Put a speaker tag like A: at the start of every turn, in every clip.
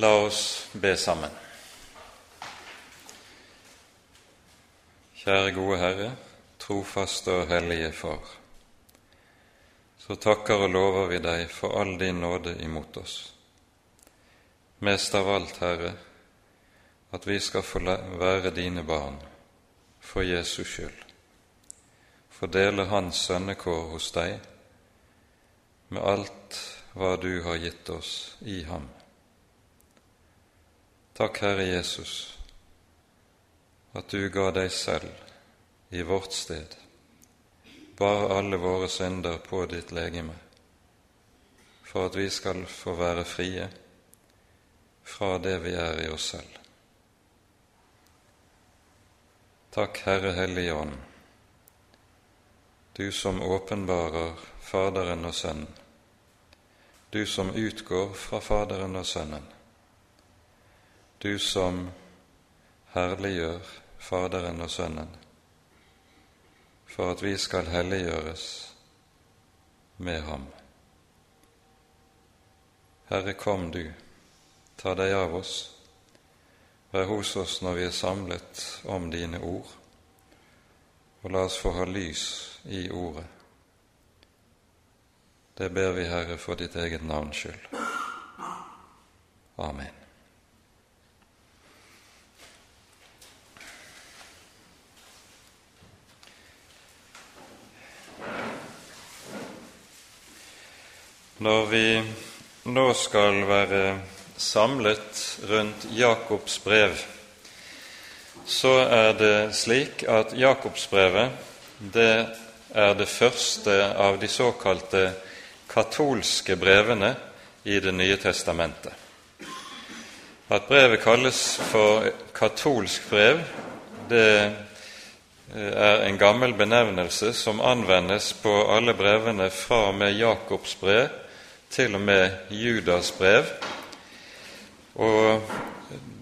A: La oss be sammen. Kjære gode Herre, trofaste og hellige Far. Så takker og lover vi deg for all din nåde imot oss. Mest av alt, Herre, at vi skal få være dine barn for Jesus skyld, få dele Hans sønnekår hos deg med alt hva du har gitt oss i ham. Takk, Herre Jesus, at du ga deg selv i vårt sted, bar alle våre synder på ditt legeme, for at vi skal få være frie fra det vi er i oss selv. Takk, Herre Hellige Ånd, du som åpenbarer Faderen og Sønnen, du som utgår fra Faderen og Sønnen du som herliggjør Faderen og Sønnen, for at vi skal helliggjøres med ham. Herre, kom du, ta deg av oss, vær hos oss når vi er samlet om dine ord, og la oss få ha lys i ordet. Det ber vi, Herre, for ditt eget navns skyld. Amen. Når vi nå skal være samlet rundt Jakobs brev, så er det slik at Jakobsbrevet det er det første av de såkalte katolske brevene i Det nye testamentet. At brevet kalles for katolsk brev, det er en gammel benevnelse som anvendes på alle brevene fra og med Jakobs brev til og med Judas brev. Og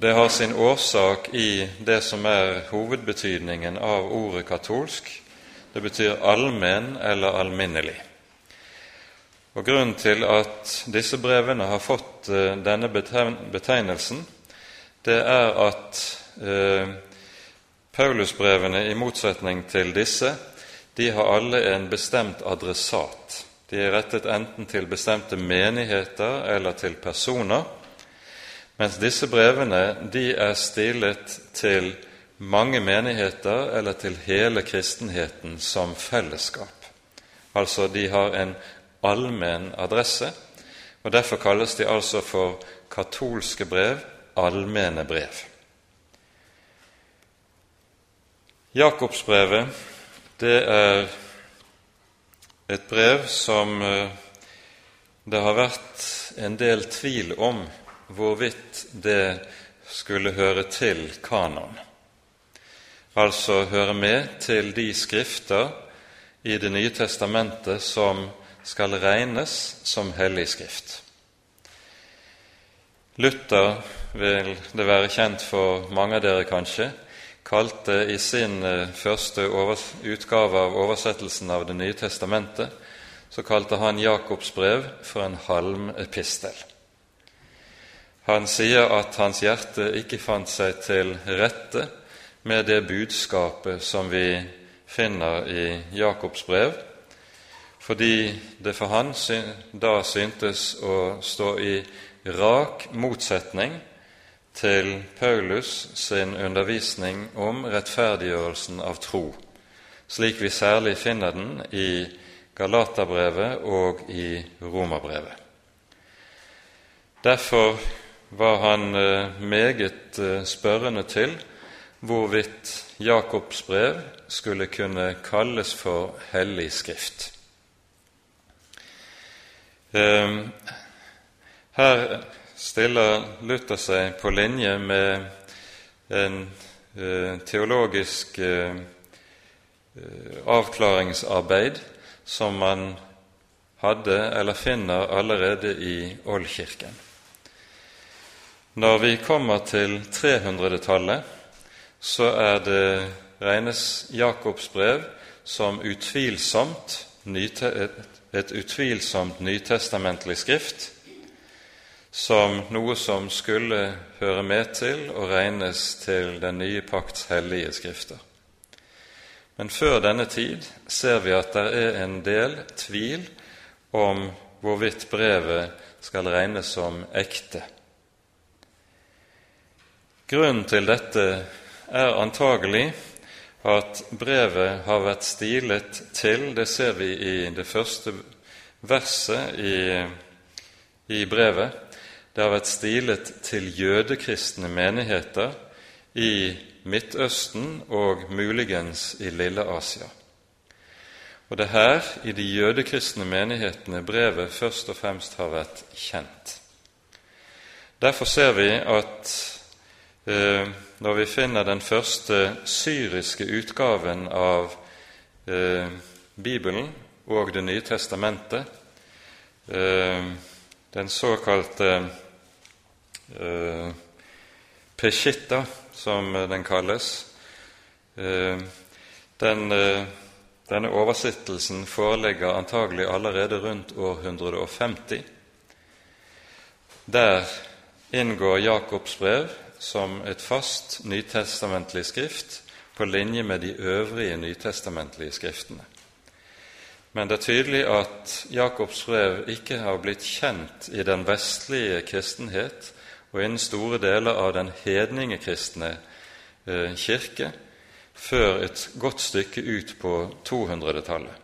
A: det har sin årsak i det som er hovedbetydningen av ordet katolsk. Det betyr allmenn eller alminnelig. Og Grunnen til at disse brevene har fått uh, denne betegnelsen, det er at eh, Paulusbrevene, i motsetning til disse, de har alle en bestemt adressat. De er rettet enten til bestemte menigheter eller til personer, mens disse brevene de er stilet til mange menigheter eller til hele kristenheten som fellesskap. Altså de har en allmenn adresse, og derfor kalles de altså for katolske brev, allmenne brev. Jakobsbrevet det er et brev som eh, det har vært en del tvil om hvorvidt det skulle høre til kanon, altså høre med til de skrifter i Det nye testamentet som skal regnes som hellig skrift. Luther vil det være kjent for mange av dere, kanskje, kalte i sin eh, første utgave av oversettelsen av Det nye testamentet, så kalte han Jakobs brev for en halmepistel. Han sier at hans hjerte ikke fant seg til rette med det budskapet som vi finner i Jakobs brev, fordi det for han da syntes å stå i rak motsetning til Paulus sin undervisning om rettferdiggjørelsen av tro, slik vi særlig finner den i Galaterbrevet og i Romerbrevet. Derfor var han eh, meget eh, spørrende til hvorvidt Jakobs brev skulle kunne kalles for hellig skrift. Eh, her stiller Luther seg på linje med en eh, teologisk eh, avklaringsarbeid som man hadde eller finner allerede i Oldkirken. Når vi kommer til 300-tallet, så er det regnes Jakobs brev som utvilsomt, et utvilsomt nytestamentlig skrift, som noe som skulle høre med til og regnes til den nye pakts hellige skrifter. Men før denne tid ser vi at det er en del tvil om hvorvidt brevet skal regnes som ekte. Grunnen til dette er antagelig at brevet har vært stilet til Det ser vi i det første verset i, i brevet det har vært stilet til jødekristne menigheter i Midtøsten og muligens i Lille-Asia. Og det er her, i de jødekristne menighetene, brevet først og fremst har vært kjent. Derfor ser vi at eh, når vi finner den første syriske utgaven av eh, Bibelen og Det nye testamentet, eh, den såkalte eh, Peshitta, som den kalles. Eh, den, eh, denne oversittelsen foreligger antagelig allerede rundt år 150. Der inngår Jakobs brev som et fast nytestamentlig skrift på linje med de øvrige nytestamentlige skriftene. Men det er tydelig at Jakobs brev ikke har blitt kjent i den vestlige kristenhet og innen store deler av den hedningekristne eh, kirke før et godt stykke ut på 200-tallet.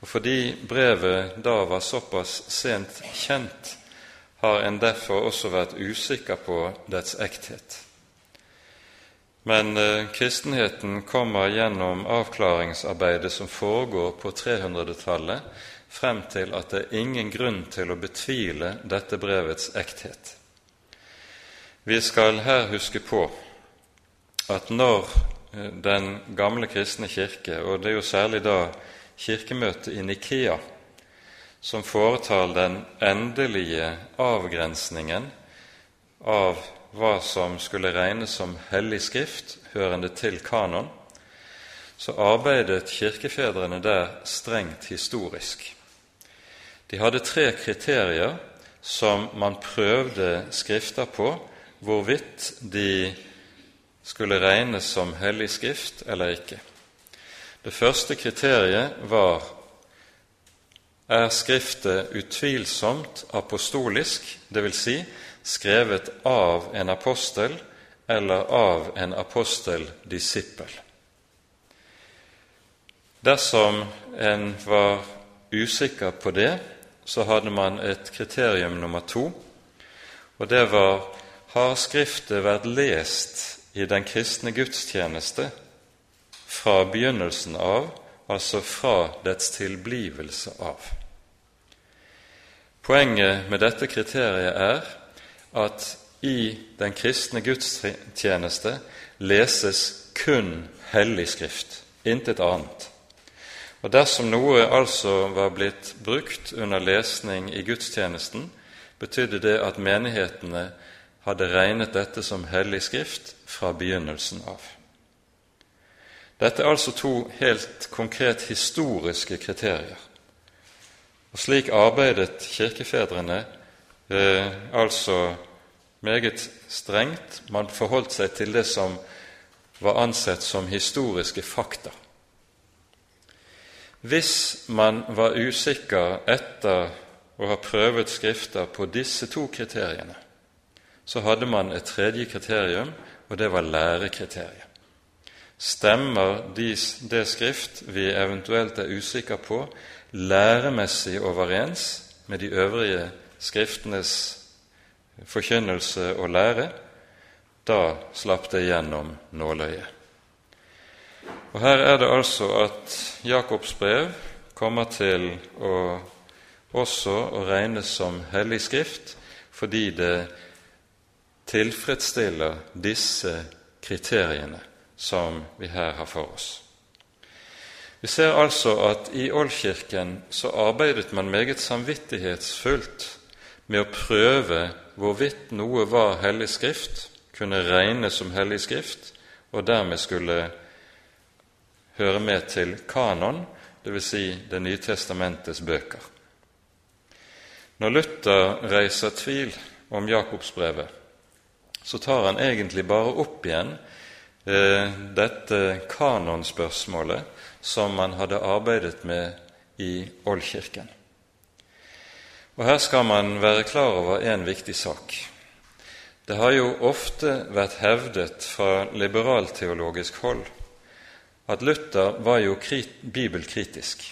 A: Og Fordi brevet da var såpass sent kjent, har en derfor også vært usikker på dets ekthet. Men eh, kristenheten kommer gjennom avklaringsarbeidet som foregår på 300-tallet, frem til at det er ingen grunn til å betvile dette brevets ekthet. Vi skal her huske på at når eh, den gamle kristne kirke, og det er jo særlig da kirkemøtet i Nikea, som foretar den endelige avgrensningen av hva som skulle regnes som hellig skrift hørende til kanon, så arbeidet kirkefedrene der strengt historisk. De hadde tre kriterier som man prøvde skrifter på hvorvidt de skulle regnes som hellig skrift eller ikke. Det første kriteriet var er Skriftet utvilsomt apostolisk, dvs. Si, skrevet av en apostel eller av en aposteldisippel. Dersom en var usikker på det, så hadde man et kriterium nummer to, og det var har Skriftet vært lest i den kristne gudstjeneste fra begynnelsen av, altså fra dets tilblivelse av. Poenget med dette kriteriet er at i den kristne gudstjeneste leses kun Hellig Skrift, intet annet. Og Dersom noe altså var blitt brukt under lesning i gudstjenesten, betydde det at menighetene hadde regnet dette som hellig skrift fra begynnelsen av. Dette er altså to helt konkret historiske kriterier. Og Slik arbeidet kirkefedrene eh, altså meget strengt. Man forholdt seg til det som var ansett som historiske fakta. Hvis man var usikker etter å ha prøvet Skrifter på disse to kriteriene, så hadde man et tredje kriterium, og det var lærekriteriet. Stemmer det skrift vi eventuelt er usikre på, læremessig overens med de øvrige skriftenes forkynnelse og lære, da slapp det gjennom nåløyet. Og Her er det altså at Jakobs brev kommer til å også å regnes som hellig skrift fordi det tilfredsstiller disse kriteriene som vi her har for oss. Vi ser altså at i Oldkirken så arbeidet man meget samvittighetsfullt med å prøve hvorvidt noe var hellig skrift, kunne regnes som hellig skrift, og dermed skulle høre med til kanon, dvs. Si Det nye testamentets bøker. Når Luther reiser tvil om Jakobsbrevet, så tar han egentlig bare opp igjen eh, dette kanonspørsmålet som man hadde arbeidet med i Oldkirken. Og Her skal man være klar over en viktig sak. Det har jo ofte vært hevdet fra liberalteologisk hold at Luther var jo bibelkritisk.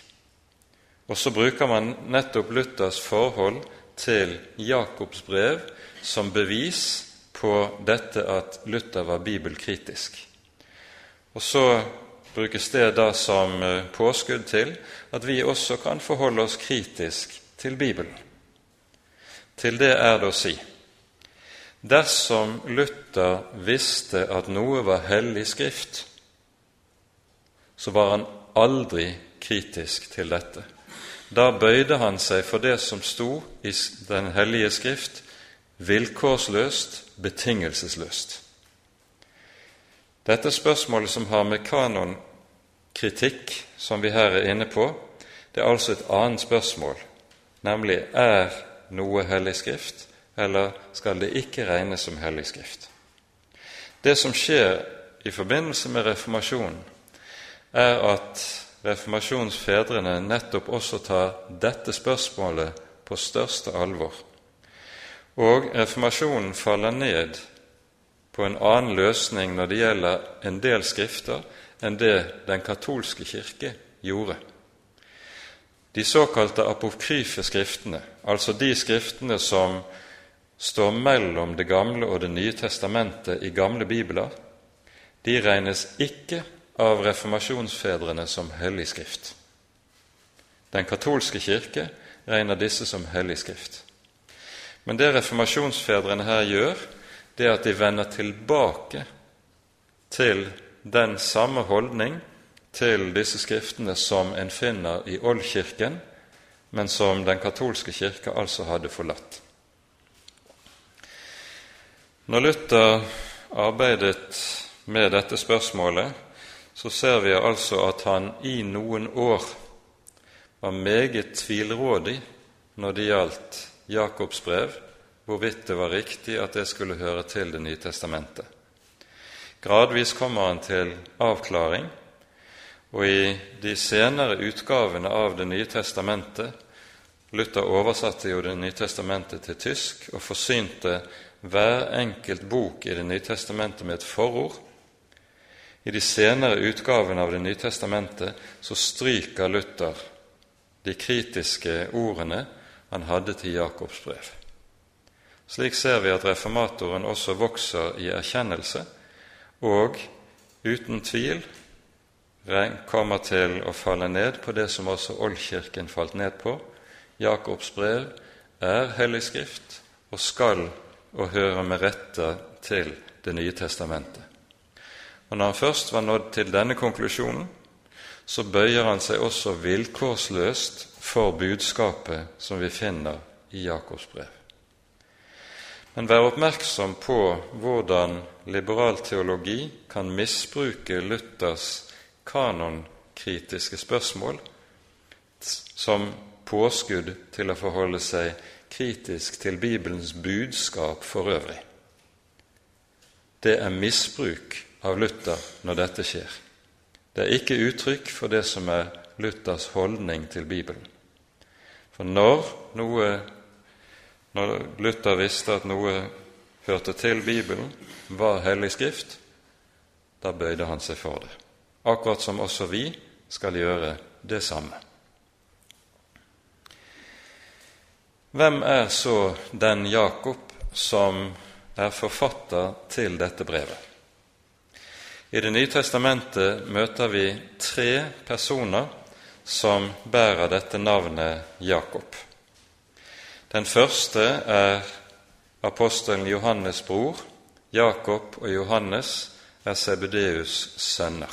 A: Og så bruker man nettopp Luthers forhold til Jakobs brev som bevis på dette at Luther var bibelkritisk. Og så brukes det da som eh, påskudd til at vi også kan forholde oss kritisk til Bibelen. Til det er det å si Dersom Luther visste at noe var hellig skrift, så var han aldri kritisk til dette. Da bøyde han seg for det som sto i Den hellige skrift, vilkårsløst, betingelsesløst. Dette spørsmålet som har med kanonkritikk, som vi her er inne på, det er altså et annet spørsmål, nemlig er noe hellig skrift, eller skal det ikke regnes som hellig skrift? Det som skjer i forbindelse med reformasjonen, er at reformasjonsfedrene nettopp også tar dette spørsmålet på største alvor. Og reformasjonen faller ned på en annen løsning når det gjelder en del skrifter, enn det den katolske kirke gjorde. De såkalte apokryfe skriftene, altså de skriftene som står mellom Det gamle og Det nye testamentet i gamle bibler, de regnes ikke av reformasjonsfedrene som hellig skrift. Den katolske kirke regner disse som hellig skrift. Men det reformasjonsfedrene her gjør, det er at de vender tilbake til den samme holdning til disse skriftene som en finner i Oldkirken, men som den katolske kirke altså hadde forlatt. Når Luther arbeidet med dette spørsmålet, så ser vi altså at han i noen år var meget tvilrådig når det gjaldt Jakobs brev, hvorvidt det var riktig at det skulle høre til Det nye testamentet. Gradvis kommer han til avklaring, og i de senere utgavene av Det nye testamentet Luther oversatte jo Det nye testamentet til tysk og forsynte hver enkelt bok i Det nye testamentet med et forord i de senere utgavene av Det nye testamentet så stryker Luther de kritiske ordene han hadde til Jakobs brev. Slik ser vi at reformatoren også vokser i erkjennelse og uten tvil kommer til å falle ned på det som også Oldkirken falt ned på. Jakobs brev er hellig skrift og skal og høre med rette til Det nye testamentet. Og når han først var nådd til denne konklusjonen, så bøyer han seg også vilkårsløst for budskapet som vi finner i Jakobs brev. Men vær oppmerksom på hvordan liberal teologi kan misbruke Luthers kanonkritiske spørsmål som påskudd til å forholde seg kritisk til Bibelens budskap for øvrig. Det er misbruk av Luther når dette skjer. Det er ikke uttrykk for det som er Luthers holdning til Bibelen. For når, noe, når Luther visste at noe hørte til Bibelen, var Hellig Skrift, da bøyde han seg for det. Akkurat som også vi skal gjøre det samme. Hvem er så den Jakob som er forfatter til dette brevet? I Det nye testamentet møter vi tre personer som bærer dette navnet Jakob. Den første er apostelen Johannes' bror. Jakob og Johannes er Sebedeus' sønner.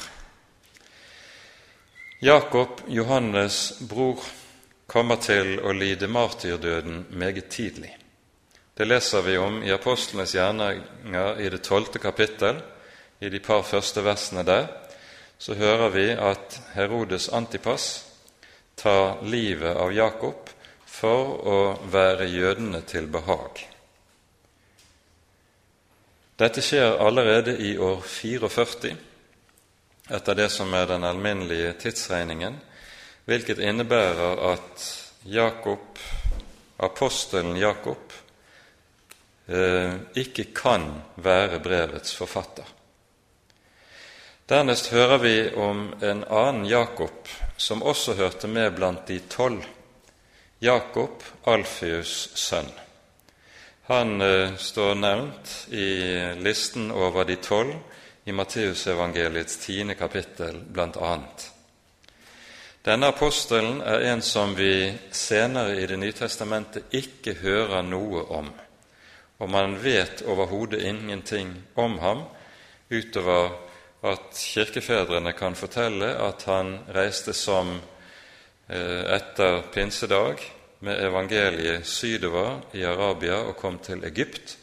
A: Jakob, Johannes' bror, kommer til å lide martyrdøden meget tidlig. Det leser vi om i apostlenes gjerninger i det tolvte kapittel, i de par første versene der, så hører vi at Herodes Antipas tar livet av Jakob for å være jødene til behag. Dette skjer allerede i år 44 etter det som er den alminnelige tidsregningen, hvilket innebærer at Jakob, apostelen Jakob eh, ikke kan være brevets forfatter. Dernest hører vi om en annen Jakob som også hørte med blant de tolv, Jakob, Alfeus' sønn. Han eh, står nevnt i listen over de tolv i Matteusevangeliets tiende kapittel, annet. Denne apostelen er en som vi senere i Det nye testamentet ikke hører noe om, og man vet overhodet ingenting om ham utover at kirkefedrene kan fortelle at han reiste som eh, etter pinsedag med evangeliet sydover i Arabia og kom til Egypt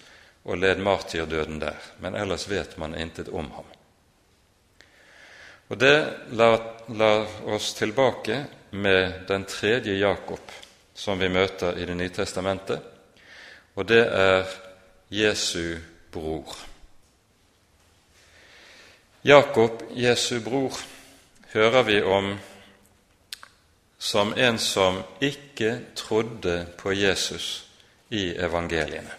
A: og led martyrdøden der, men ellers vet man intet om ham. Og Det lar, lar oss tilbake med den tredje Jakob som vi møter i Det nye testamentet, og det er Jesu bror. Jakob, Jesu bror, hører vi om som en som ikke trodde på Jesus i evangeliene.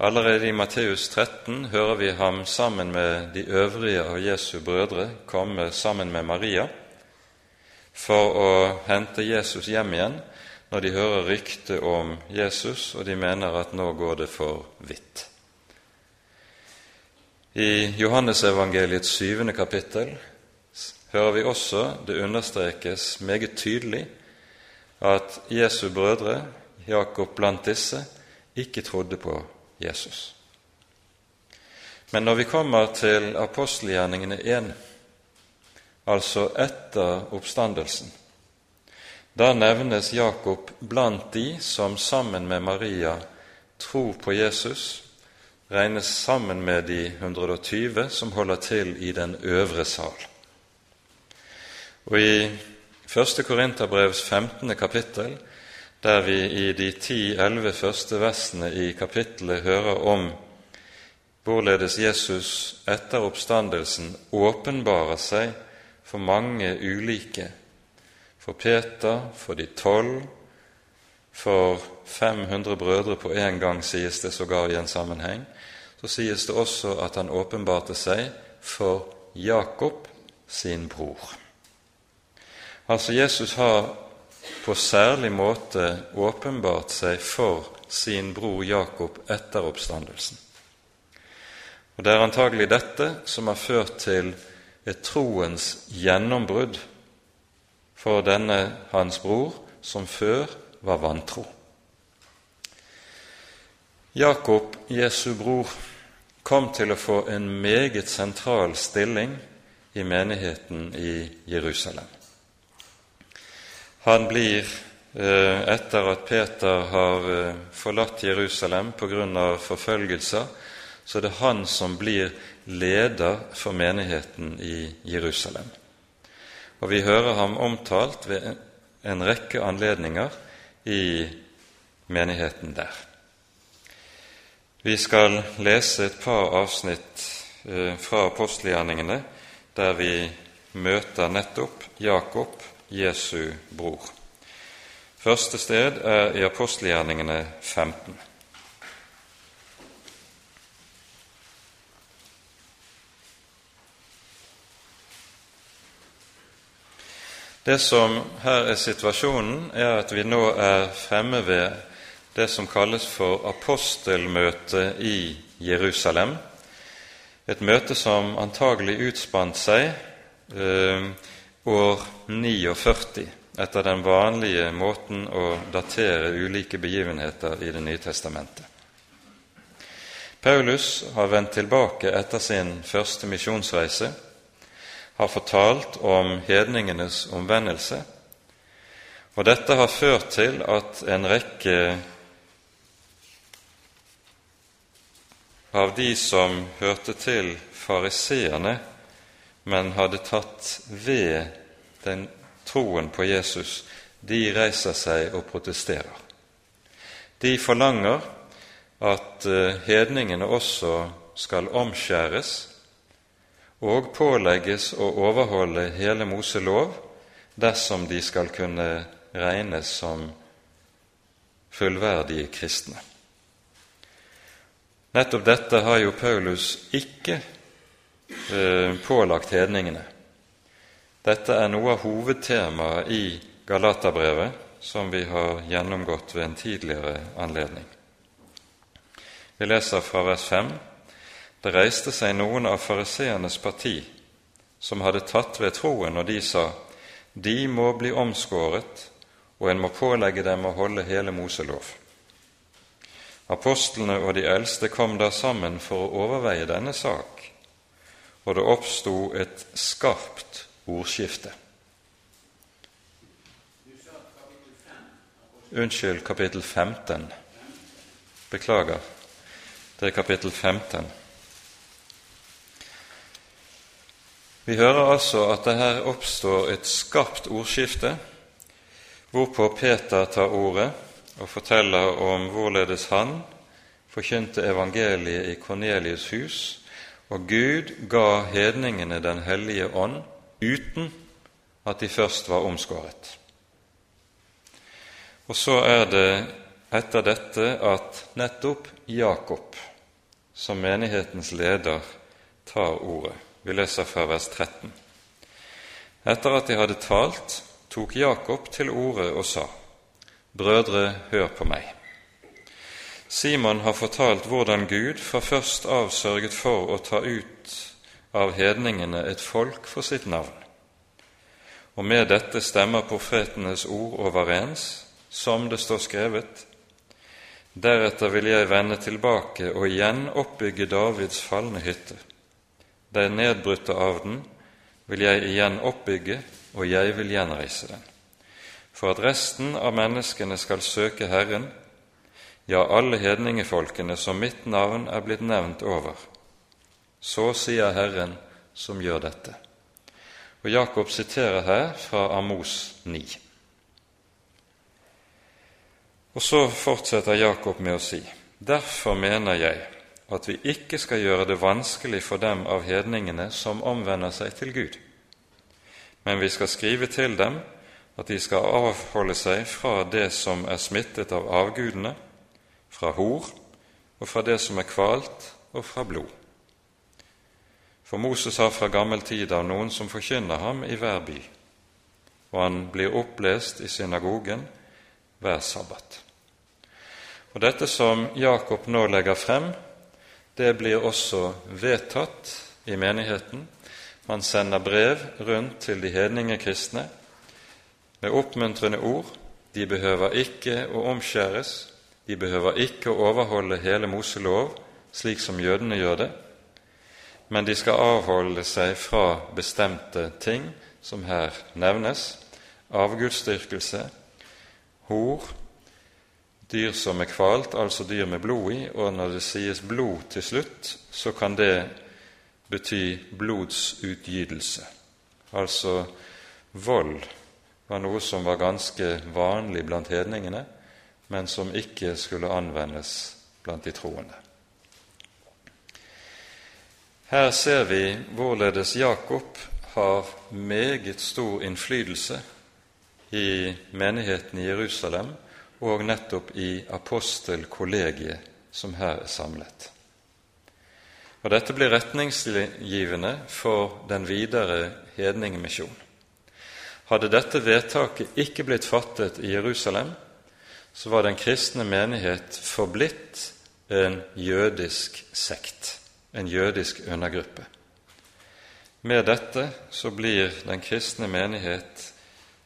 A: Allerede i Matteus 13 hører vi ham sammen med de øvrige av Jesu brødre komme sammen med Maria for å hente Jesus hjem igjen når de hører rykte om Jesus, og de mener at nå går det for vidt. I Johannesevangeliets syvende kapittel hører vi også det understrekes meget tydelig at Jesu brødre, Jakob blant disse, ikke trodde på Jesus. Men når vi kommer til apostelgjerningene 1, altså etter oppstandelsen, da nevnes Jakob blant de som sammen med Maria tror på Jesus, regnes sammen med de 120 som holder til i den øvre sal. Og I 1. Korinterbrevs 15. kapittel der vi i de ti-elleve første versene i kapittelet hører om hvorledes Jesus etter oppstandelsen åpenbarer seg for mange ulike, for Peter, for de tolv, for 500 brødre på en gang, sies det sågar i en sammenheng. Så sies det også at han åpenbarte seg for Jakob, sin bror. Altså Jesus har på særlig måte åpenbart seg for sin bror Jakob etter oppstandelsen. Og Det er antagelig dette som har ført til et troens gjennombrudd for denne hans bror, som før var vantro. Jakob, Jesu bror, kom til å få en meget sentral stilling i menigheten i Jerusalem. Han blir, eh, etter at Peter har eh, forlatt Jerusalem pga. forfølgelser, så det er han som blir leder for menigheten i Jerusalem. Og Vi hører ham omtalt ved en rekke anledninger i menigheten der. Vi skal lese et par avsnitt eh, fra apostelgjerningene der vi møter nettopp Jakob Jesu bror. Første sted er i apostelgjerningene 15. Det som her er situasjonen, er at vi nå er fremme ved det som kalles for apostelmøtet i Jerusalem. Et møte som antagelig utspant seg eh, år 49 etter den vanlige måten å datere ulike begivenheter i Det nye testamentet. Paulus har vendt tilbake etter sin første misjonsreise, har fortalt om hedningenes omvendelse, og dette har ført til at en rekke av de som hørte til fariseerne, men hadde tatt ved den troen på Jesus, de reiser seg og protesterer. De forlanger at eh, hedningene også skal omskjæres og pålegges å overholde hele Mose lov dersom de skal kunne regnes som fullverdige kristne. Nettopp dette har jo Paulus ikke eh, pålagt hedningene. Dette er noe av hovedtemaet i Galaterbrevet, som vi har gjennomgått ved en tidligere anledning. Vi leser fra vers 5.: Det reiste seg noen av fariseernes parti som hadde tatt ved troen, og de sa:" De må bli omskåret, og en må pålegge dem å holde hele Moselov. Apostlene og de eldste kom da sammen for å overveie denne sak, og det oppsto et skarpt ordskifte. Unnskyld, kapittel 15. Beklager. Det er kapittel 15. Vi hører altså at det her oppstår et skarpt ordskifte, hvorpå Peter tar ordet og forteller om hvorledes han forkynte evangeliet i Kornelius' hus, og Gud ga hedningene Den hellige ånd uten at de først var omskåret. Og så er det etter dette at nettopp Jakob, som menighetens leder, tar ordet. Vi leser fra vers 13. Etter at de hadde talt, tok Jakob til orde og sa:" Brødre, hør på meg. Simon har fortalt hvordan Gud fra først av sørget for å ta ut av hedningene et folk for sitt navn. Og med dette stemmer profetenes ord overens, som det står skrevet:" Deretter vil jeg vende tilbake og igjen oppbygge Davids falne hytte. Den nedbrutte den vil jeg igjen oppbygge, og jeg vil gjenreise den. For at resten av menneskene skal søke Herren, ja, alle hedningefolkene som mitt navn er blitt nevnt over. Så sier Herren som gjør dette. Og Jakob siterer her fra Amos 9. Og så fortsetter Jakob med å si:" Derfor mener jeg at vi ikke skal gjøre det vanskelig for dem av hedningene som omvender seg til Gud, men vi skal skrive til dem at de skal avholde seg fra det som er smittet av avgudene, fra hor og fra det som er kvalt, og fra blod. For Moses har fra gammel tid av noen som forkynner ham i hver by, og han blir opplest i synagogen hver sabbat. Og Dette som Jakob nå legger frem, det blir også vedtatt i menigheten. Man sender brev rundt til de hedninge kristne med oppmuntrende ord. De behøver ikke å omskjæres, de behøver ikke å overholde hele Moselov slik som jødene gjør det, men de skal avholde seg fra bestemte ting som her nevnes avgudsdyrkelse, hor, dyr som er kvalt, altså dyr med blod i, og når det sies blod til slutt, så kan det bety blodsutgytelse. Altså vold var noe som var ganske vanlig blant hedningene, men som ikke skulle anvendes blant de troende. Her ser vi hvorledes Jakob har meget stor innflytelse i menigheten i Jerusalem og nettopp i apostelkollegiet som her er samlet. Og Dette blir retningsgivende for den videre hedningmisjon. Hadde dette vedtaket ikke blitt fattet i Jerusalem, så var den kristne menighet forblitt en jødisk sekt, en jødisk undergruppe. Med dette så blir den kristne menighet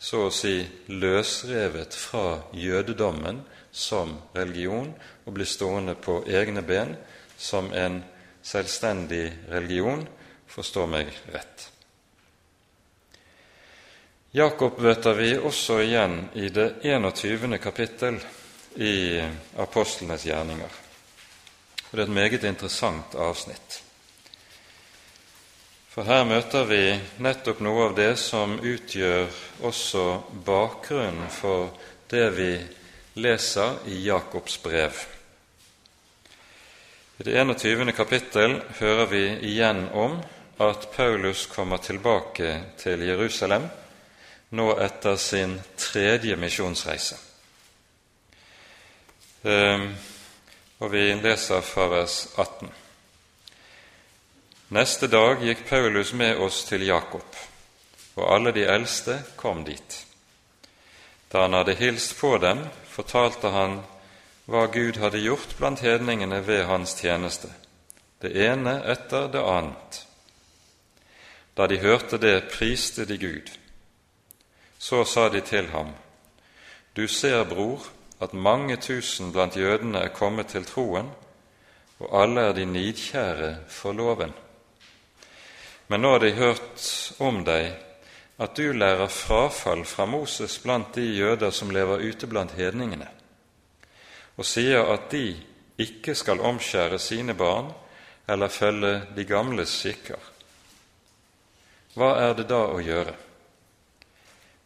A: så å si løsrevet fra jødedommen som religion og blir stående på egne ben som en selvstendig religion, forstå meg rett. Jakob møter vi også igjen i det 21. kapittel i apostlenes gjerninger. Det er et meget interessant avsnitt. For her møter vi nettopp noe av det som utgjør også bakgrunnen for det vi leser i Jakobs brev. I det 21. kapittel hører vi igjen om at Paulus kommer tilbake til Jerusalem nå etter sin tredje misjonsreise. Ehm, og vi leser fra vers 18. Neste dag gikk Paulus med oss til Jakob, og alle de eldste kom dit. Da han hadde hilst på dem, fortalte han hva Gud hadde gjort blant hedningene ved hans tjeneste, det ene etter det annet. Da de hørte det, priste de Gud. Så sa de til ham, Du ser, bror, at mange tusen blant jødene er kommet til troen, og alle er de nidkjære for loven. Men nå har de hørt om deg, at du lærer frafall fra Moses blant de jøder som lever ute blant hedningene, og sier at de ikke skal omskjære sine barn eller følge de gamles skikker. Hva er det da å gjøre?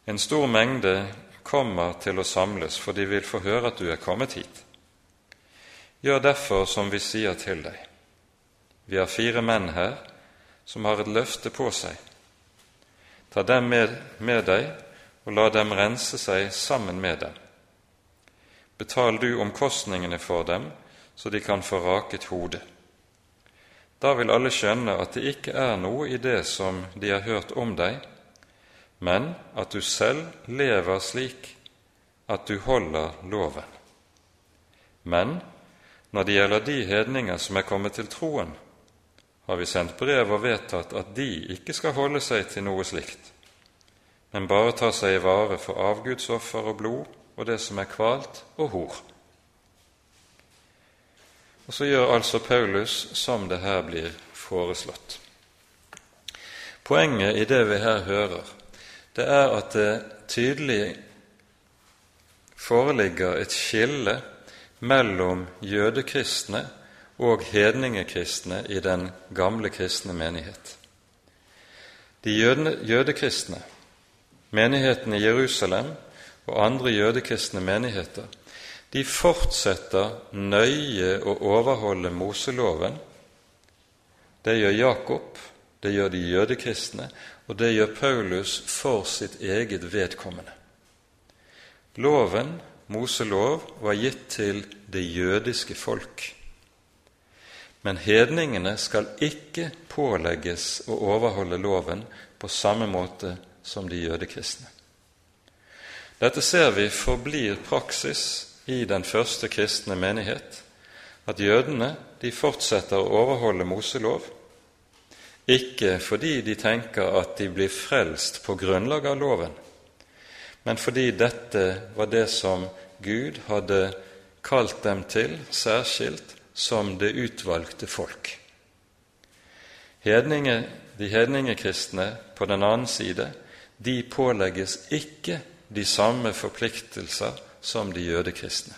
A: En stor mengde kommer til å samles, for de vil få høre at du er kommet hit. Gjør derfor som vi sier til deg. Vi har fire menn her som har et løfte på seg. Ta dem med, med deg og la dem rense seg sammen med dem. Betal du omkostningene for dem, så de kan få raket hodet. Da vil alle skjønne at det ikke er noe i det som de har hørt om deg, men at du selv lever slik at du holder loven. Men når det gjelder de hedninger som er kommet til troen, har vi sendt brev og vedtatt at de ikke skal holde seg til noe slikt, men bare ta seg i vare for avgudsoffer og blod og det som er kvalt og hor. Og så gjør altså Paulus som det her blir foreslått. Poenget i det vi her hører, det er at det tydelig foreligger et skille mellom jødekristne og hedningekristne i den gamle kristne menighet. De jødekristne, menigheten i Jerusalem og andre jødekristne menigheter, de fortsetter nøye å overholde Moseloven. Det gjør Jakob, det gjør de jødekristne, og det gjør Paulus for sitt eget vedkommende. Loven, Moselov, var gitt til det jødiske folk. Men hedningene skal ikke pålegges å overholde loven på samme måte som de jødekristne. Dette ser vi forblir praksis i den første kristne menighet at jødene de fortsetter å overholde Moselov, ikke fordi de tenker at de blir frelst på grunnlag av loven, men fordi dette var det som Gud hadde kalt dem til særskilt som det utvalgte folk. Hedninge, de hedningekristne på den annen side, de pålegges ikke de samme forpliktelser som de jødekristne.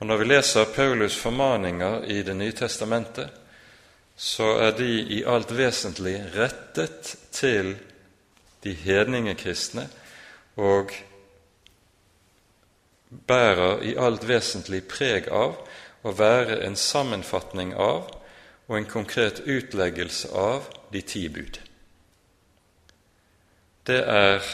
A: Og Når vi leser Paulus' formaninger i Det nye testamentet, så er de i alt vesentlig rettet til de hedningekristne og bærer i alt vesentlig preg av å være en sammenfatning av og en konkret utleggelse av de ti bud. Det er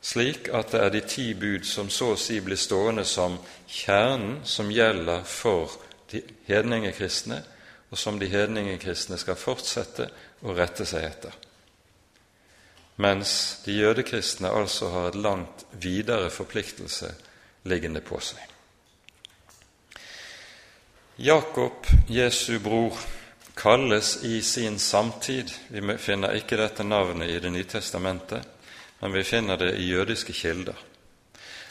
A: slik at det er de ti bud som så å si blir stående som kjernen som gjelder for de hedningekristne, og som de hedningekristne skal fortsette å rette seg etter. Mens de jødekristne altså har et langt videre forpliktelse liggende på seg. Jakob, Jesu bror, kalles i sin samtid Vi finner ikke dette navnet i Det nye testamentet men vi finner det i jødiske kilder.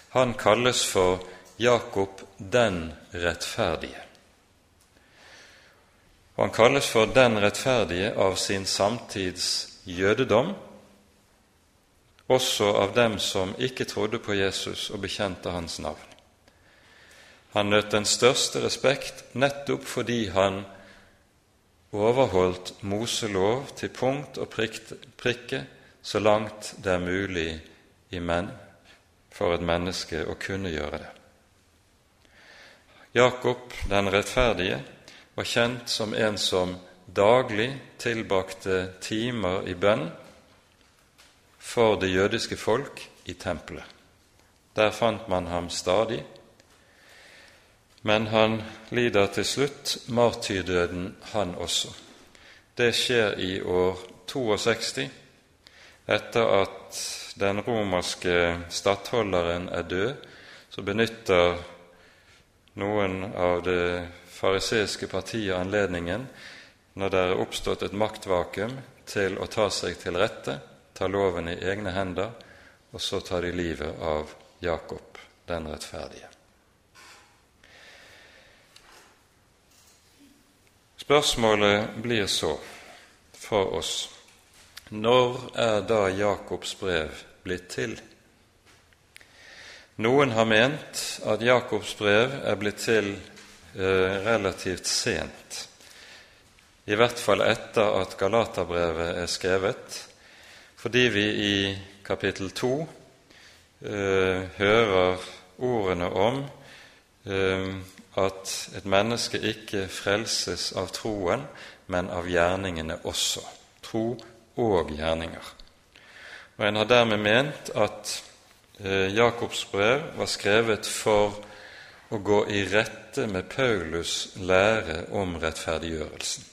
A: Han kalles for Jakob den rettferdige. Og han kalles for den rettferdige av sin samtids jødedom, også av dem som ikke trodde på Jesus og bekjente hans navn. Han nøt den største respekt nettopp fordi han overholdt Moselov til punkt og prikke så langt det er mulig for et menneske å kunne gjøre det. Jakob den rettferdige var kjent som en som daglig tilbakte timer i bønn for det jødiske folk i tempelet. Der fant man ham stadig, men han lider til slutt martyrdøden, han også. Det skjer i år 62, etter at den romerske stattholderen er død, så benytter noen av det fariseiske partiet anledningen, når det er oppstått et maktvakuum, til å ta seg til rette, ta loven i egne hender, og så tar de livet av Jakob den rettferdige. Spørsmålet blir så for oss når er da Jakobs brev blitt til? Noen har ment at Jakobs brev er blitt til eh, relativt sent, i hvert fall etter at Galaterbrevet er skrevet, fordi vi i kapittel 2 eh, hører ordene om eh, at et menneske ikke frelses av troen, men av gjerningene også. Tro og gjerninger. Og En har dermed ment at Eh, Jakobs brev var skrevet for å gå i rette med Paulus' lære om rettferdiggjørelsen.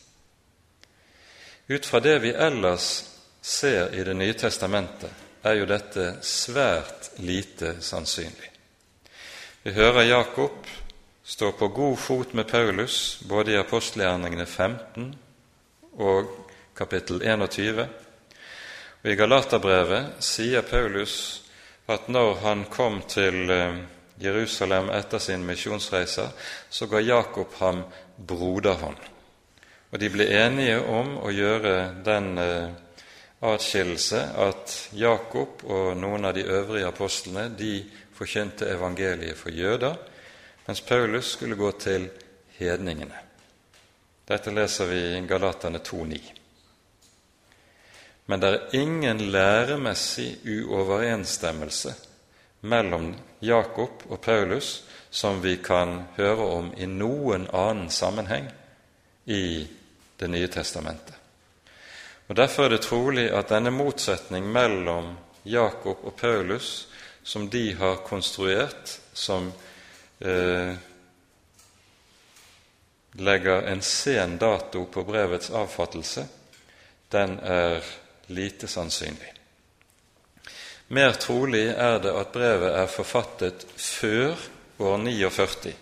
A: Ut fra det vi ellers ser i Det nye testamentet, er jo dette svært lite sannsynlig. Vi hører Jakob stå på god fot med Paulus både i apostelgjerningene 15 og kapittel 21. Og I Galaterbrevet sier Paulus at når han kom til eh, Jerusalem etter sin misjonsreise, så ga Jakob ham broderhånd. Og de ble enige om å gjøre den eh, atskillelse at Jakob og noen av de øvrige apostlene de forkynte evangeliet for jøder, mens Paulus skulle gå til hedningene. Dette leser vi i Galatane 2,9. Men det er ingen læremessig uoverensstemmelse mellom Jakob og Paulus som vi kan høre om i noen annen sammenheng i Det nye testamentet. Og Derfor er det trolig at denne motsetning mellom Jakob og Paulus, som de har konstruert, som eh, legger en sen dato på brevets avfattelse, den er lite sannsynlig. Mer trolig er det at brevet er forfattet før år 49,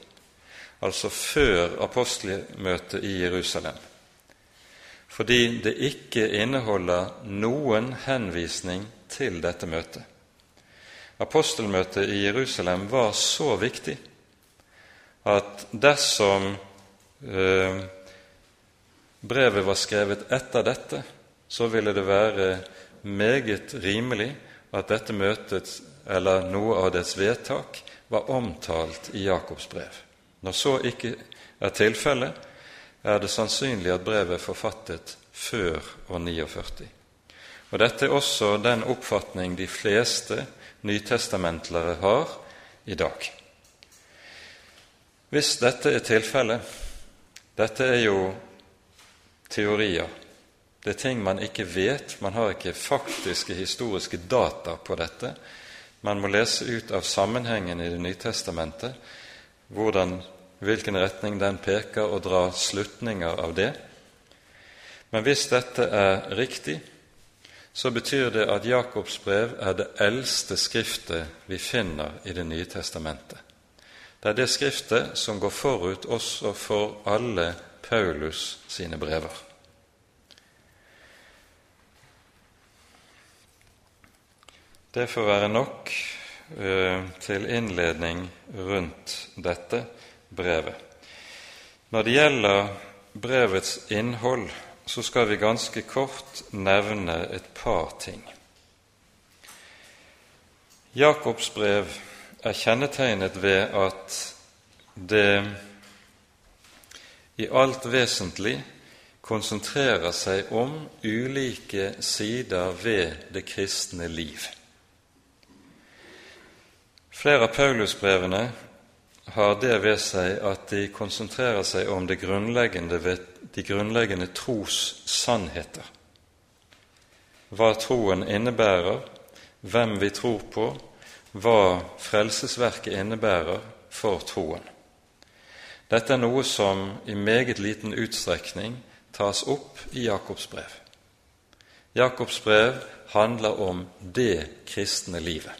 A: altså før apostelmøtet i Jerusalem, fordi det ikke inneholder noen henvisning til dette møtet. Apostelmøtet i Jerusalem var så viktig at dersom eh, brevet var skrevet etter dette, så ville det være meget rimelig at dette møtet, eller noe av dets vedtak, var omtalt i Jakobs brev. Når så ikke er tilfellet, er det sannsynlig at brevet er forfattet før år 49. Og Dette er også den oppfatning de fleste nytestamentlere har i dag. Hvis dette er tilfellet Dette er jo teorier det er ting man ikke vet, man har ikke faktiske historiske data på dette. Man må lese ut av sammenhengen i Det nye testamentet, hvordan, hvilken retning den peker, og dra slutninger av det. Men hvis dette er riktig, så betyr det at Jakobs brev er det eldste skriftet vi finner i Det nye testamentet. Det er det skriftet som går forut også for alle Paulus sine brever. Det får være nok uh, til innledning rundt dette brevet. Når det gjelder brevets innhold, så skal vi ganske kort nevne et par ting. Jakobs brev er kjennetegnet ved at det i alt vesentlig konsentrerer seg om ulike sider ved det kristne liv. Flere av Paulusbrevene har det ved seg at de konsentrerer seg om grunnleggende de grunnleggende trossannheter. Hva troen innebærer, hvem vi tror på, hva frelsesverket innebærer for troen. Dette er noe som i meget liten utstrekning tas opp i Jakobs brev. Jakobs brev handler om det kristne livet.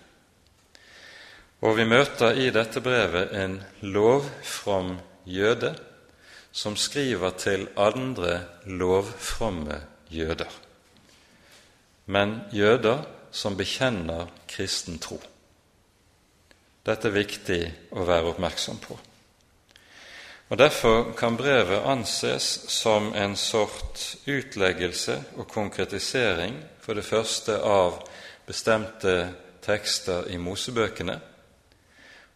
A: Og vi møter i dette brevet en lovfrom jøde som skriver til andre lovfromme jøder, men jøder som bekjenner kristen tro. Dette er viktig å være oppmerksom på. Og Derfor kan brevet anses som en sort utleggelse og konkretisering for det første av bestemte tekster i Mosebøkene,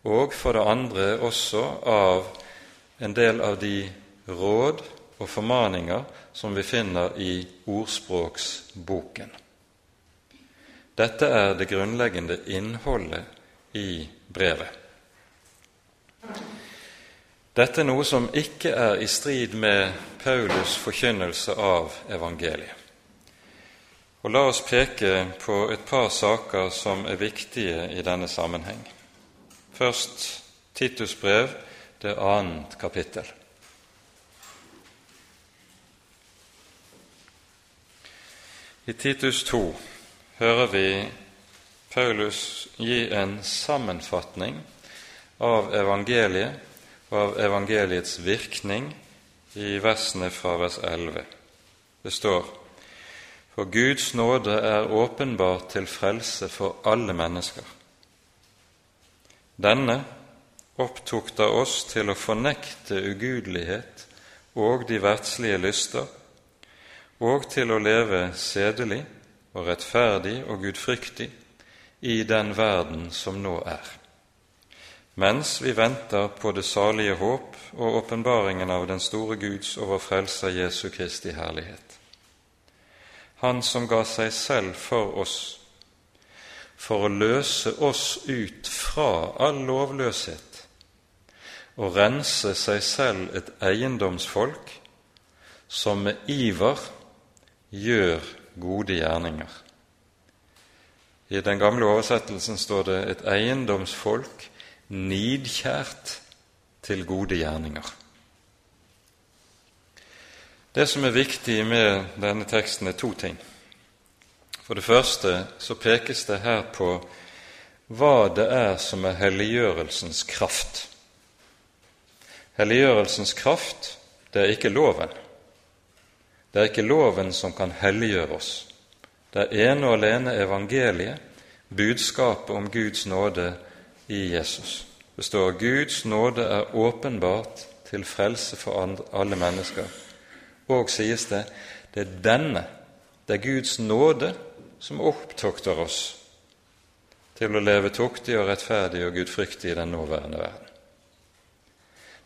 A: og for det andre også av en del av de råd og formaninger som vi finner i Ordspråksboken. Dette er det grunnleggende innholdet i brevet. Dette er noe som ikke er i strid med Paulus' forkynnelse av evangeliet. Og La oss peke på et par saker som er viktige i denne sammenheng. Først Titus brev, det annet kapittel. I Titus 2 hører vi Paulus gi en sammenfatning av evangeliet og av evangeliets virkning i versene fra vers 11. Det står For Guds nåde er åpenbart til frelse for alle mennesker. Denne opptukter oss til å fornekte ugudelighet og de verdslige lyster og til å leve sedelig og rettferdig og gudfryktig i den verden som nå er, mens vi venter på det salige håp og åpenbaringen av den store Guds og vår Frelser Jesu Kristi herlighet. Han som ga seg selv for oss, for å løse oss ut fra all lovløshet og rense seg selv et eiendomsfolk som med iver gjør gode gjerninger. I den gamle oversettelsen står det 'et eiendomsfolk nidkjært til gode gjerninger'. Det som er viktig med denne teksten, er to ting. For det første så pekes det her på hva det er som er helliggjørelsens kraft. Helliggjørelsens kraft, det er ikke loven. Det er ikke loven som kan helliggjøre oss. Det ene og alene evangeliet, budskapet om Guds nåde i Jesus. Det står Guds nåde er åpenbart til frelse for alle mennesker. Og sies det det er denne, det er Guds nåde, som opptokter oss til å leve tuktig og rettferdig og gudfryktig i den nåværende verden.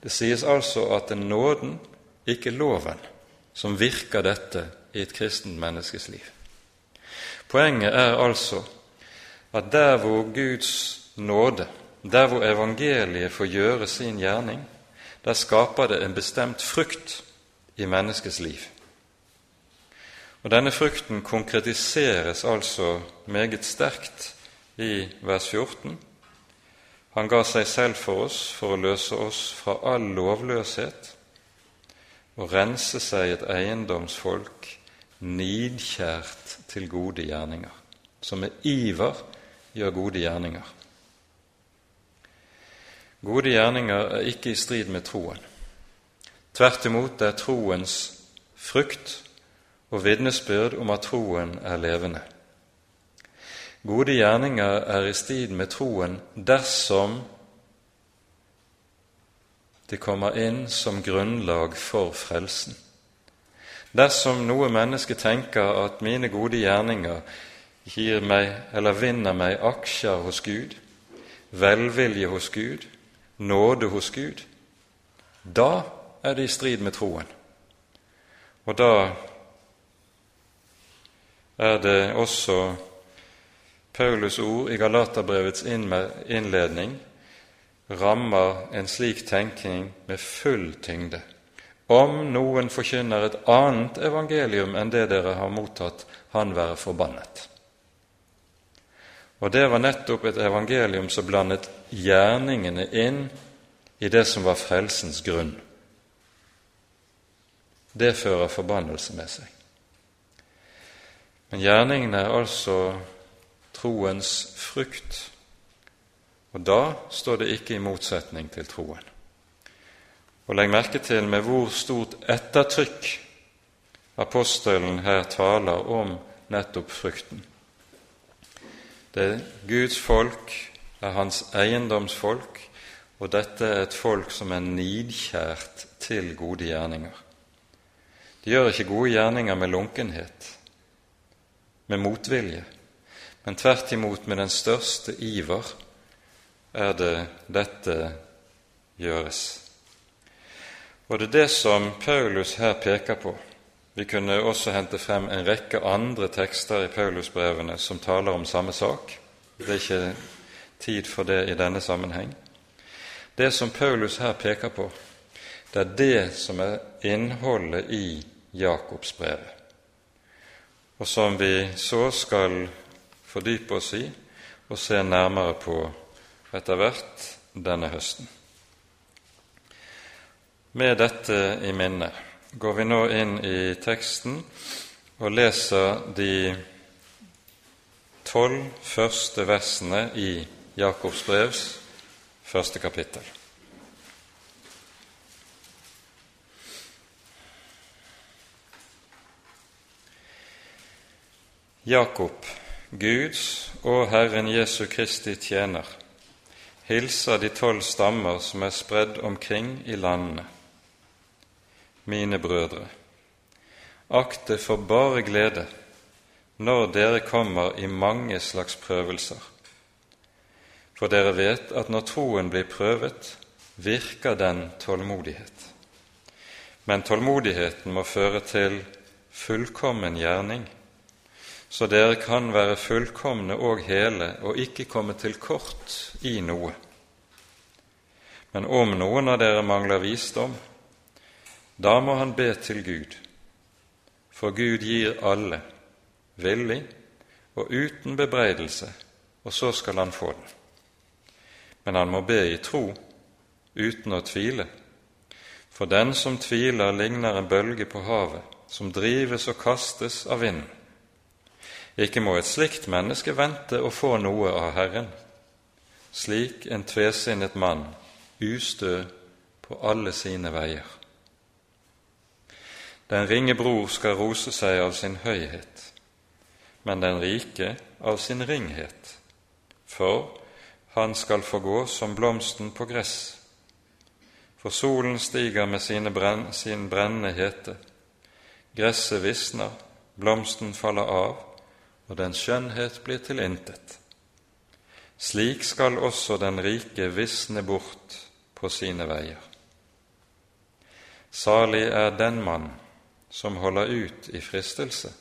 A: Det sies altså at det er nåden, ikke loven, som virker dette i et kristent menneskes liv. Poenget er altså at der hvor Guds nåde, der hvor evangeliet får gjøre sin gjerning, der skaper det en bestemt frukt i menneskets liv. Og Denne frukten konkretiseres altså meget sterkt i vers 14. Han ga seg selv for oss for å løse oss fra all lovløshet og rense seg et eiendomsfolk nidkjært til gode gjerninger, som med iver gjør gode gjerninger. Gode gjerninger er ikke i strid med troen. Tvert imot er troens frukt og vitnesbyrd om at troen er levende. Gode gjerninger er i strid med troen dersom det kommer inn som grunnlag for frelsen. Dersom noe menneske tenker at mine gode gjerninger gir meg eller vinner meg aksjer hos Gud, velvilje hos Gud, nåde hos Gud, da er det i strid med troen. Og da er det også Paulus ord i Galaterbrevets innledning rammer en slik tenkning med full tyngde. Om noen forkynner et annet evangelium enn det dere har mottatt, han være forbannet. Og det var nettopp et evangelium som blandet gjerningene inn i det som var frelsens grunn. Det fører forbannelse med seg. Men gjerningene er altså troens frukt, og da står det ikke i motsetning til troen. Og legg merke til med hvor stort ettertrykk apostelen her taler om nettopp frukten. Det er Guds folk, er hans eiendomsfolk, og dette er et folk som er nidkjært til gode gjerninger. De gjør ikke gode gjerninger med lunkenhet, med motvilje, men tvert imot med den største iver er det dette gjøres. Og det er det som Paulus her peker på. Vi kunne også hente frem en rekke andre tekster i Paulusbrevene som taler om samme sak. Det er ikke tid for det i denne sammenheng. Det som Paulus her peker på, det er det som er innholdet i Jakobsbrevet, og som vi så skal fordype oss i og se nærmere på etter hvert denne høsten. Med dette i minne går vi nå inn i teksten og leser de tolv første versene i Jakobs brevs første kapittel. Jakob, Guds og Herren Jesu Kristi tjener, hilser de tolv stammer som er spredd omkring i landene mine brødre, akt det for bare glede når dere kommer i mange slags prøvelser. For dere vet at når troen blir prøvet, virker den tålmodighet. Men tålmodigheten må føre til fullkommen gjerning, så dere kan være fullkomne og hele og ikke komme til kort i noe. Men om noen av dere mangler visdom, da må han be til Gud, for Gud gir alle, villig og uten bebreidelse, og så skal han få den. Men han må be i tro, uten å tvile, for den som tviler, ligner en bølge på havet, som drives og kastes av vinden. Ikke må et slikt menneske vente å få noe av Herren, slik en tvesinnet mann, ustø på alle sine veier. Den ringe bror skal rose seg av sin høyhet, men den rike av sin ringhet, for han skal få gå som blomsten på gress. For solen stiger med brenn, sin brennende hete, gresset visner, blomsten faller av, og den skjønnhet blir til intet. Slik skal også den rike visne bort på sine veier. Salig er den mann som holder ut i fristelse.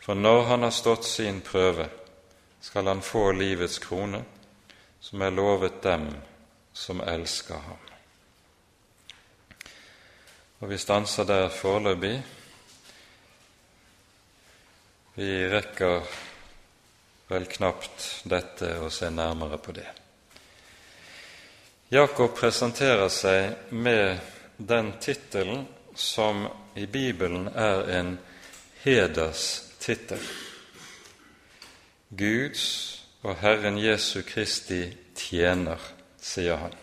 A: For når han har stått sin prøve, skal han få livets krone, som er lovet dem som elsker ham. Og vi stanser der foreløpig. Vi rekker vel knapt dette og se nærmere på det. Jakob presenterer seg med den tittelen som i Bibelen er en hederstittel. Guds og Herren Jesu Kristi tjener, sier han.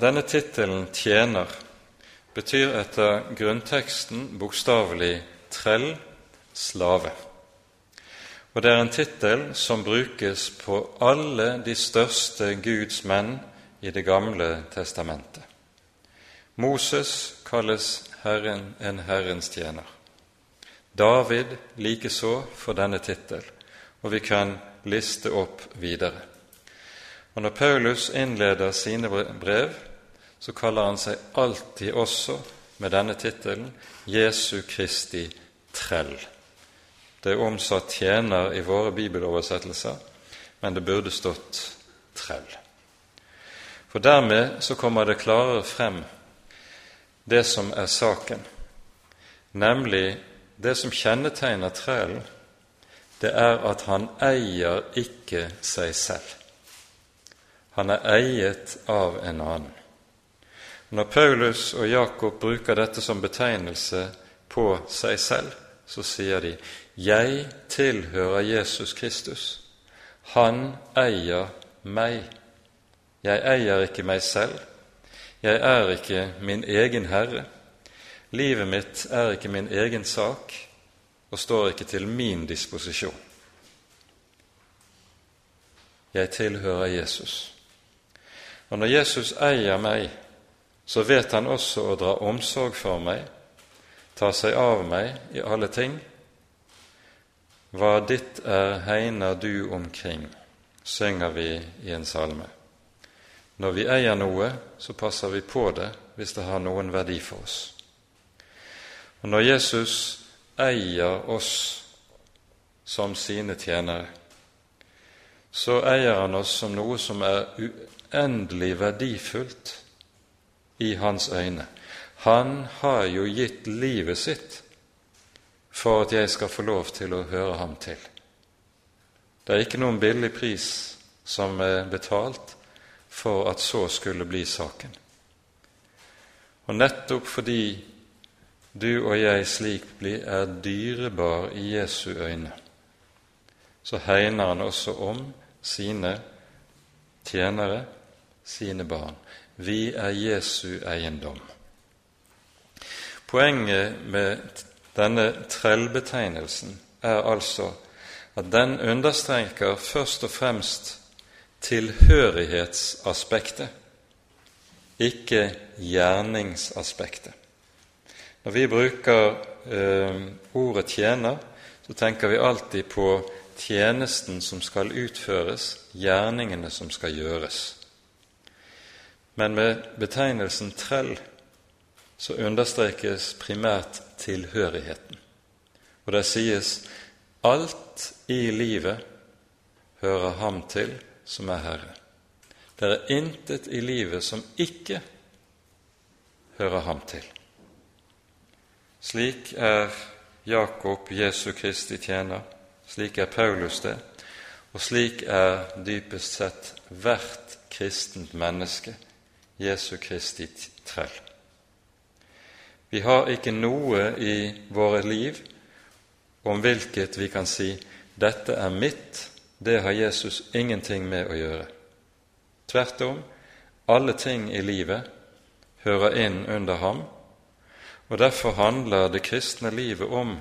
A: Denne tittelen 'tjener' betyr etter grunnteksten bokstavelig 'trell', 'slave'. Og det er en tittel som brukes på alle de største Guds menn i Det gamle testamentet. Moses kalles Herren en Herrens tjener. David likeså for denne tittel, og vi kan liste opp videre. Og Når Paulus innleder sine brev, så kaller han seg alltid også med denne tittelen Jesu Kristi trell. Det er omsatt tjener i våre bibeloversettelser, men det burde stått trell. For dermed så kommer det klarere frem det som er saken, nemlig det som kjennetegner trælen, det er at han eier ikke seg selv. Han er eiet av en annen. Når Paulus og Jakob bruker dette som betegnelse på seg selv, så sier de 'Jeg tilhører Jesus Kristus'. Han eier meg. Jeg eier ikke meg selv. Jeg er ikke min egen herre. Livet mitt er ikke min egen sak og står ikke til min disposisjon. Jeg tilhører Jesus. Og når Jesus eier meg, så vet han også å dra omsorg for meg, ta seg av meg i alle ting. Hva ditt er, hegner du omkring, synger vi i en salme. Når vi eier noe, så passer vi på det hvis det har noen verdi for oss. Og Når Jesus eier oss som sine tjenere, så eier han oss som noe som er uendelig verdifullt i hans øyne. Han har jo gitt livet sitt for at jeg skal få lov til å høre ham til. Det er ikke noen billig pris som er betalt for at så skulle bli saken. Og nettopp fordi du og jeg slik blir, er dyrebar i Jesu øyne, så hegner han også om sine tjenere, sine barn. Vi er Jesu eiendom. Poenget med denne trellbetegnelsen er altså at den understreker først og fremst tilhørighetsaspektet, ikke gjerningsaspektet. Når vi bruker eh, ordet 'tjener', så tenker vi alltid på tjenesten som skal utføres, gjerningene som skal gjøres. Men med betegnelsen 'trell' så understrekes primært tilhørigheten. Og det sies alt i livet hører ham til som er Herre. Det er intet i livet som ikke hører ham til. Slik er Jakob Jesu Kristi tjener, slik er Paulus det, og slik er dypest sett hvert kristent menneske Jesu Kristi trell. Vi har ikke noe i våre liv om hvilket vi kan si 'dette er mitt', det har Jesus ingenting med å gjøre. Tvert om, alle ting i livet hører inn under ham, og derfor handler det kristne livet om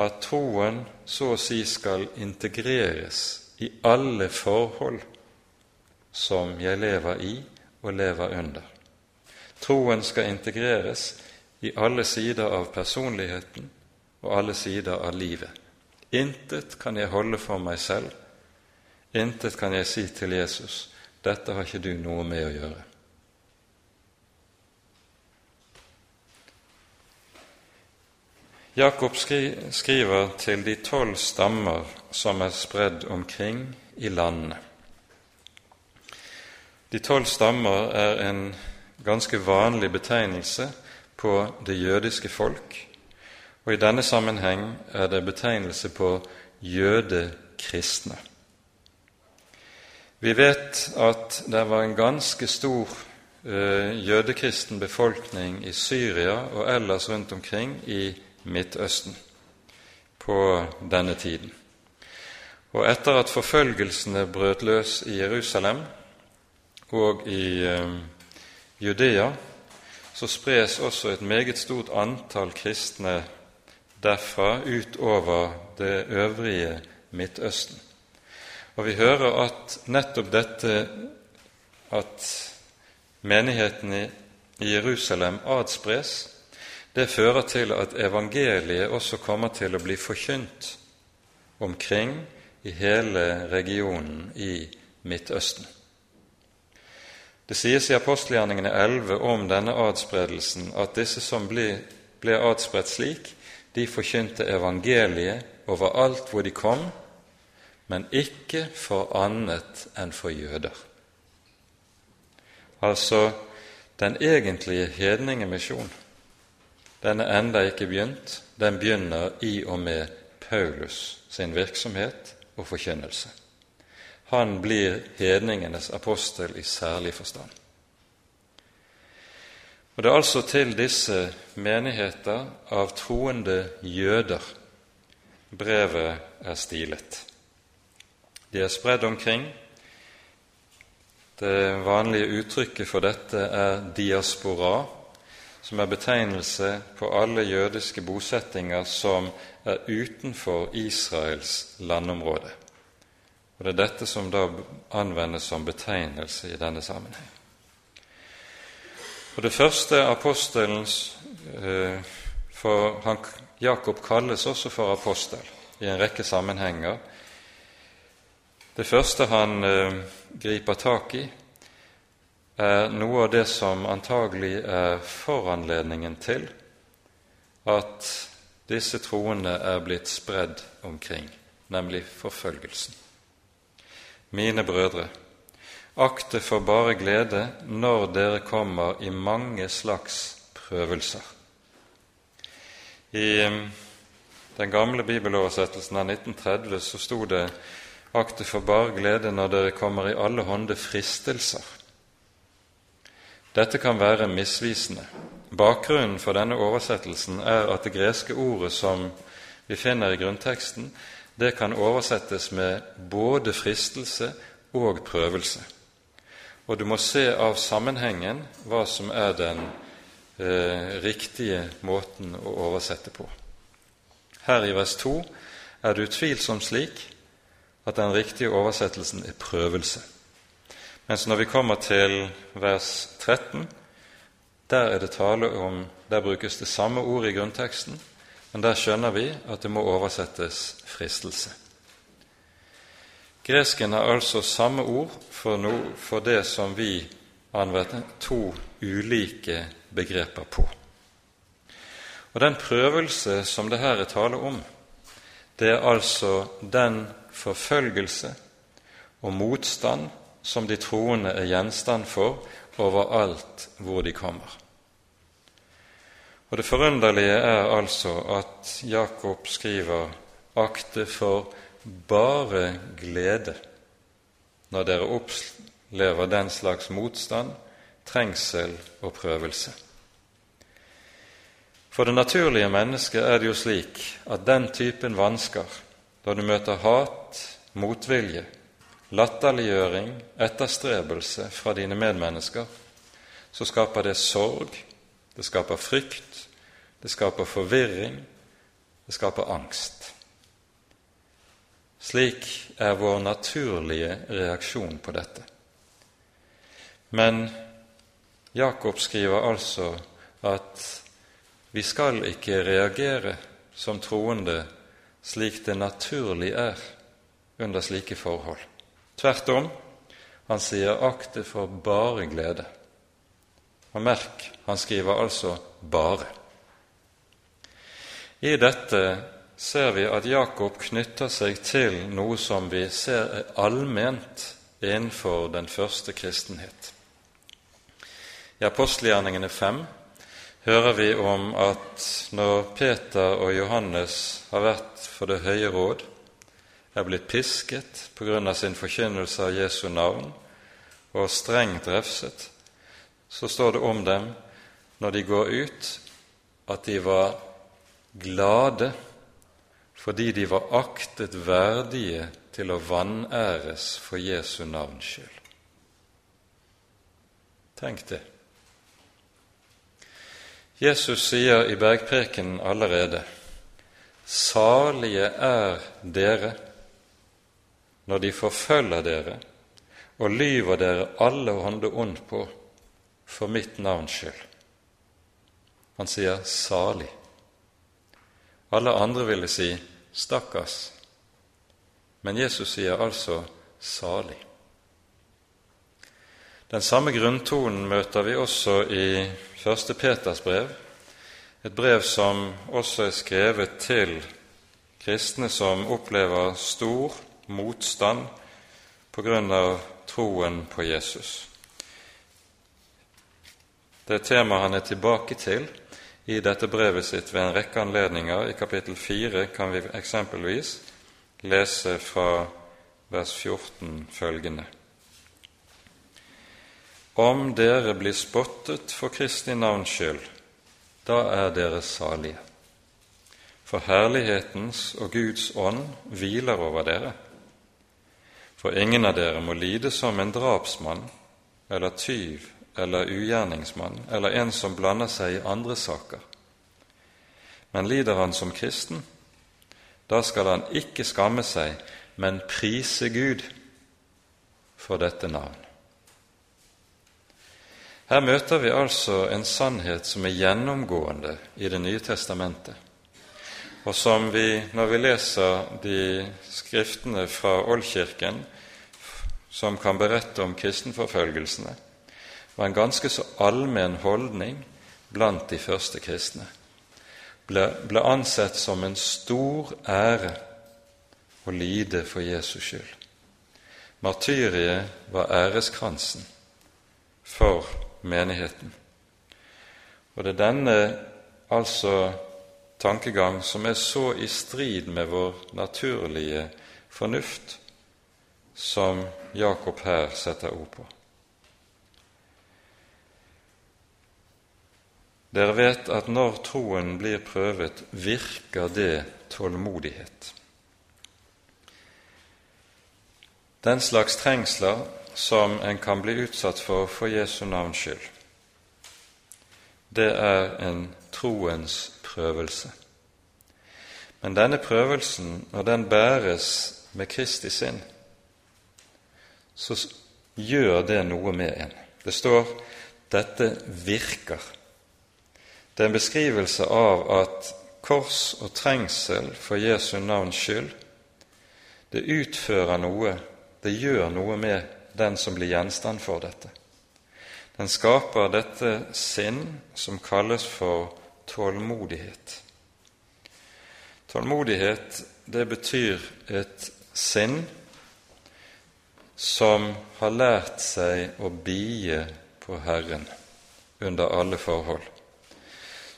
A: at troen så å si skal integreres i alle forhold som jeg lever i og lever under. Troen skal integreres i alle sider av personligheten og alle sider av livet. Intet kan jeg holde for meg selv, intet kan jeg si til Jesus. Dette har ikke du noe med å gjøre. Jakob skriver til de tolv stammer som er spredd omkring i landene. De tolv stammer er en ganske vanlig betegnelse på det jødiske folk og i denne sammenheng er det betegnelse på jødekristne. Vi vet at det var en ganske stor uh, jødekristen befolkning i Syria og ellers rundt omkring i Midtøsten på denne tiden. Og etter at forfølgelsene brøt løs i Jerusalem og i uh, Judea, så spres også et meget stort antall kristne derfra utover det øvrige Midtøsten. Og vi hører at nettopp dette at menigheten i Jerusalem adspres, det fører til at evangeliet også kommer til å bli forkynt omkring i hele regionen i Midtøsten. Det sies i apostelgjerningene 11 om denne adspredelsen at disse som ble, ble adspredt slik, de forkynte evangeliet overalt hvor de kom, men ikke for annet enn for jøder. Altså, den egentlige hedningemisjon, den er enda ikke begynt. Den begynner i og med Paulus sin virksomhet og forkynnelse. Han blir hedningenes apostel i særlig forstand. Og Det er altså til disse menigheter av troende jøder brevet er stilet. De er spredd omkring. Det vanlige uttrykket for dette er diaspora, som er betegnelse på alle jødiske bosettinger som er utenfor Israels landområde. Og Det er dette som da anvendes som betegnelse i denne sammenheng. Og Det første apostelens eh, For han, Jakob kalles også for apostel i en rekke sammenhenger. Det første han eh, griper tak i, er noe av det som antagelig er foranledningen til at disse troende er blitt spredd omkring, nemlig forfølgelsen. Mine brødre, akt det for bare glede når dere kommer i mange slags prøvelser. I um, den gamle bibeloversettelsen av 1930 så sto det akt det for bare glede når dere kommer i alle hånde fristelser. Dette kan være misvisende. Bakgrunnen for denne oversettelsen er at det greske ordet som vi finner i grunnteksten, det kan oversettes med både fristelse og prøvelse. Og du må se av sammenhengen hva som er den eh, riktige måten å oversette på. Her i vers 2 er det utvilsomt slik at den riktige oversettelsen er prøvelse. Mens når vi kommer til vers 13, der er det tale om Der brukes det samme ordet i grunnteksten, men der skjønner vi at det må oversettes fristelse. Gresken har altså samme ord for, no, for det som vi anvender to ulike begreper på. Og Den prøvelse som det her er tale om, det er altså den forfølgelse og motstand som de troende er gjenstand for overalt hvor de kommer. Og Det forunderlige er altså at Jakob skriver akte for bare glede når dere opplever den slags motstand, trengsel og prøvelse. For det naturlige mennesket er det jo slik at den typen vansker, da du møter hat, motvilje, latterliggjøring, etterstrebelse fra dine medmennesker, så skaper det sorg, det skaper frykt, det skaper forvirring, det skaper angst. Slik er vår naturlige reaksjon på dette. Men Jakob skriver altså at vi skal ikke reagere som troende slik det naturlig er under slike forhold. Tvert om, han sier 'akt det for bare glede'. Og merk, han skriver altså 'bare'. I dette ser vi at Jakob knytter seg til noe som vi ser er allment innenfor den første kristenhet. I apostelgjerningene 5 hører vi om at når Peter og Johannes har vært for Det høye råd, er blitt pisket på grunn av sin forkynnelse av Jesu navn og strengt refset, så står det om dem når de går ut, at de var glade fordi de var aktet verdige til å vanæres for Jesu navns skyld. Tenk det. Jesus sier i bergprekenen allerede:" Salige er dere når de forfølger dere og lyver dere alle hånde ondt på for mitt navns skyld. Han sier 'salig'. Alle andre ville si 'stakkars', men Jesus sier altså 'salig'. Den samme grunntonen møter vi også i 1. Peters brev, et brev som også er skrevet til kristne som opplever stor motstand av troen på Jesus. Det er temaet han er tilbake til i dette brevet sitt ved en rekke anledninger. I kapittel 4 kan vi eksempelvis lese fra vers 14 følgende. Om dere blir spottet for Kristi navns skyld, da er dere salige. For herlighetens og Guds ånd hviler over dere. For ingen av dere må lide som en drapsmann eller tyv eller ugjerningsmann eller en som blander seg i andre saker. Men lider han som kristen, da skal han ikke skamme seg, men prise Gud for dette navn. Her møter vi altså en sannhet som er gjennomgående i Det nye testamentet, og som vi, når vi leser de skriftene fra Oldkirken som kan berette om kristenforfølgelsene, var en ganske så allmenn holdning blant de første kristne. Ble, ble ansett som en stor ære å lide for Jesus skyld. Martyriet var æreskransen for menigheten. Og det er denne altså tankegang som er så i strid med vår naturlige fornuft, som Jakob her setter ord på. Dere vet at når troen blir prøvet, virker det tålmodighet. Den slags trengsler som en kan bli utsatt for for Jesu navns skyld, det er en troens prøvelse. Men denne prøvelsen, når den bæres med Kristi sinn, så gjør det noe med en. Det står 'dette virker'. Det er en beskrivelse av at kors og trengsel for Jesu navns skyld, det utfører noe, det gjør noe med den som blir gjenstand for dette. Den skaper dette sinn som kalles for tålmodighet. Tålmodighet, det betyr et sinn som har lært seg å bie på Herren under alle forhold,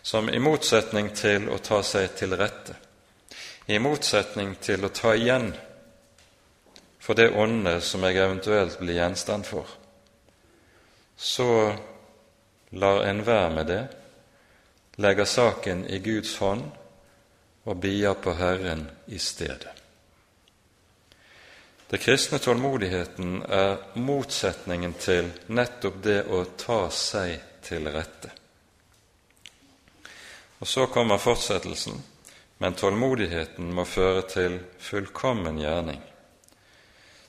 A: som i motsetning til å ta seg til rette, i motsetning til å ta igjen for det åndene som jeg eventuelt blir gjenstand for, så lar en være med det, legger saken i Guds hånd og bier på Herren i stedet. Det kristne tålmodigheten er motsetningen til nettopp det å ta seg til rette. Og så kommer fortsettelsen, men tålmodigheten må føre til fullkommen gjerning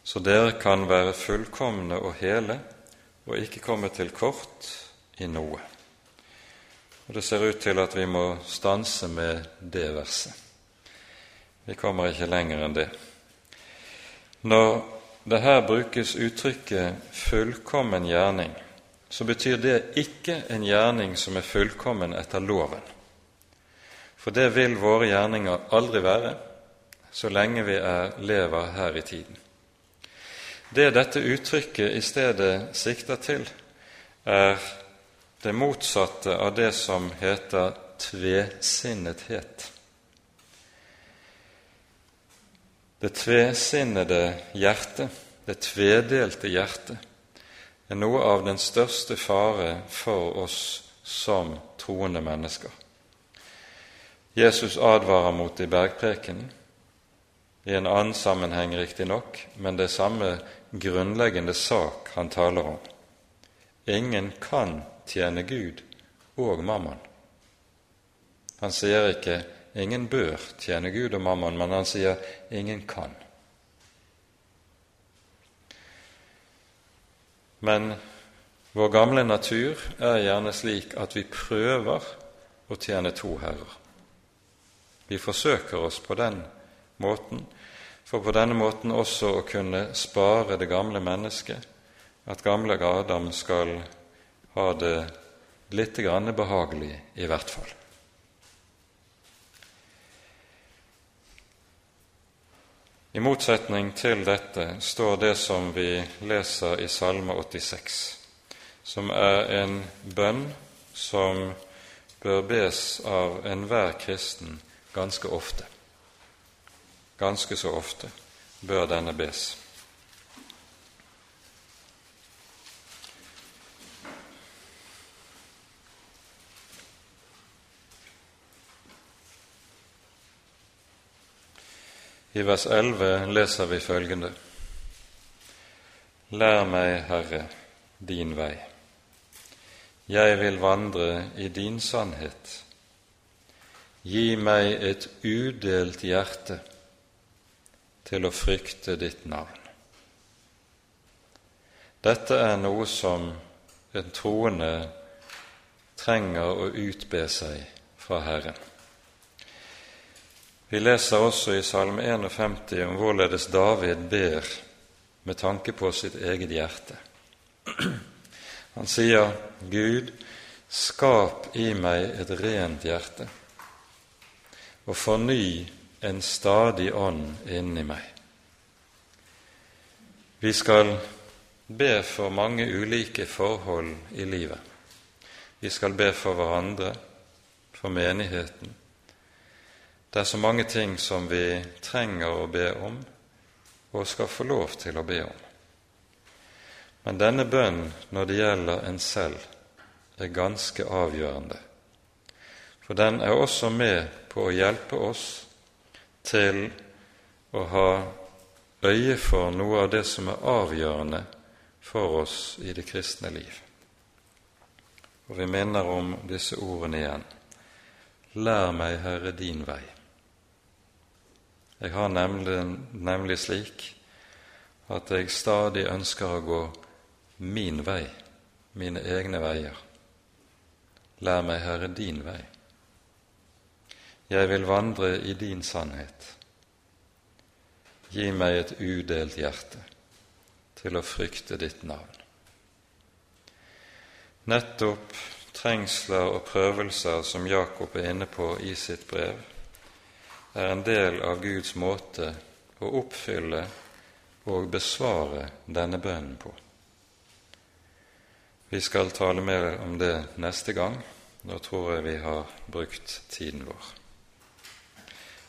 A: så dere kan være fullkomne og hele og ikke komme til kort i noe. Og Det ser ut til at vi må stanse med det verset. Vi kommer ikke lenger enn det. Når det her brukes uttrykket 'fullkommen gjerning', så betyr det ikke en gjerning som er fullkommen etter loven. For det vil våre gjerninger aldri være så lenge vi er, lever her i tiden. Det dette uttrykket i stedet sikter til, er det motsatte av det som heter tvesinnethet. Det tvesinnede hjertet, det tvedelte hjertet, er noe av den største fare for oss som troende mennesker. Jesus advarer mot i bergprekenen, i en annen sammenheng riktignok, men det er samme grunnleggende sak han taler om. Ingen kan tjene Gud og mammon. Han sier ikke 'ingen bør tjene Gud og mammon', men han sier 'ingen kan'. Men vår gamle natur er gjerne slik at vi prøver å tjene to herrer. Vi forsøker oss på den måten, for på denne måten også å kunne spare det gamle mennesket, at gamle Adam skal ha det litt grann behagelig, i hvert fall. I motsetning til dette står det som vi leser i Salme 86, som er en bønn som bør bes av enhver kristen ganske ofte. Ganske så ofte bør denne bes. I vers 11 leser vi følgende.: Lær meg, Herre, din vei. Jeg vil vandre i din sannhet. Gi meg et udelt hjerte til å frykte ditt navn. Dette er noe som en troende trenger å utbe seg fra Herren. Vi leser også i Salme 51 om hvorledes David ber med tanke på sitt eget hjerte. Han sier, 'Gud, skap i meg et rent hjerte, og forny en stadig ånd inni meg.' Vi skal be for mange ulike forhold i livet. Vi skal be for hverandre, for menigheten, det er så mange ting som vi trenger å be om, og skal få lov til å be om. Men denne bønn når det gjelder en selv, er ganske avgjørende. For den er også med på å hjelpe oss til å ha øye for noe av det som er avgjørende for oss i det kristne liv. Og vi minner om disse ordene igjen. Lær meg, Herre, din vei. Jeg har nemlig, nemlig slik at jeg stadig ønsker å gå min vei, mine egne veier. Lær meg, Herre, din vei. Jeg vil vandre i din sannhet. Gi meg et udelt hjerte til å frykte ditt navn. Nettopp trengsler og prøvelser som Jakob er inne på i sitt brev, er en del av Guds måte å oppfylle og besvare denne bønnen på. Vi skal tale mer om det neste gang. Nå tror jeg vi har brukt tiden vår.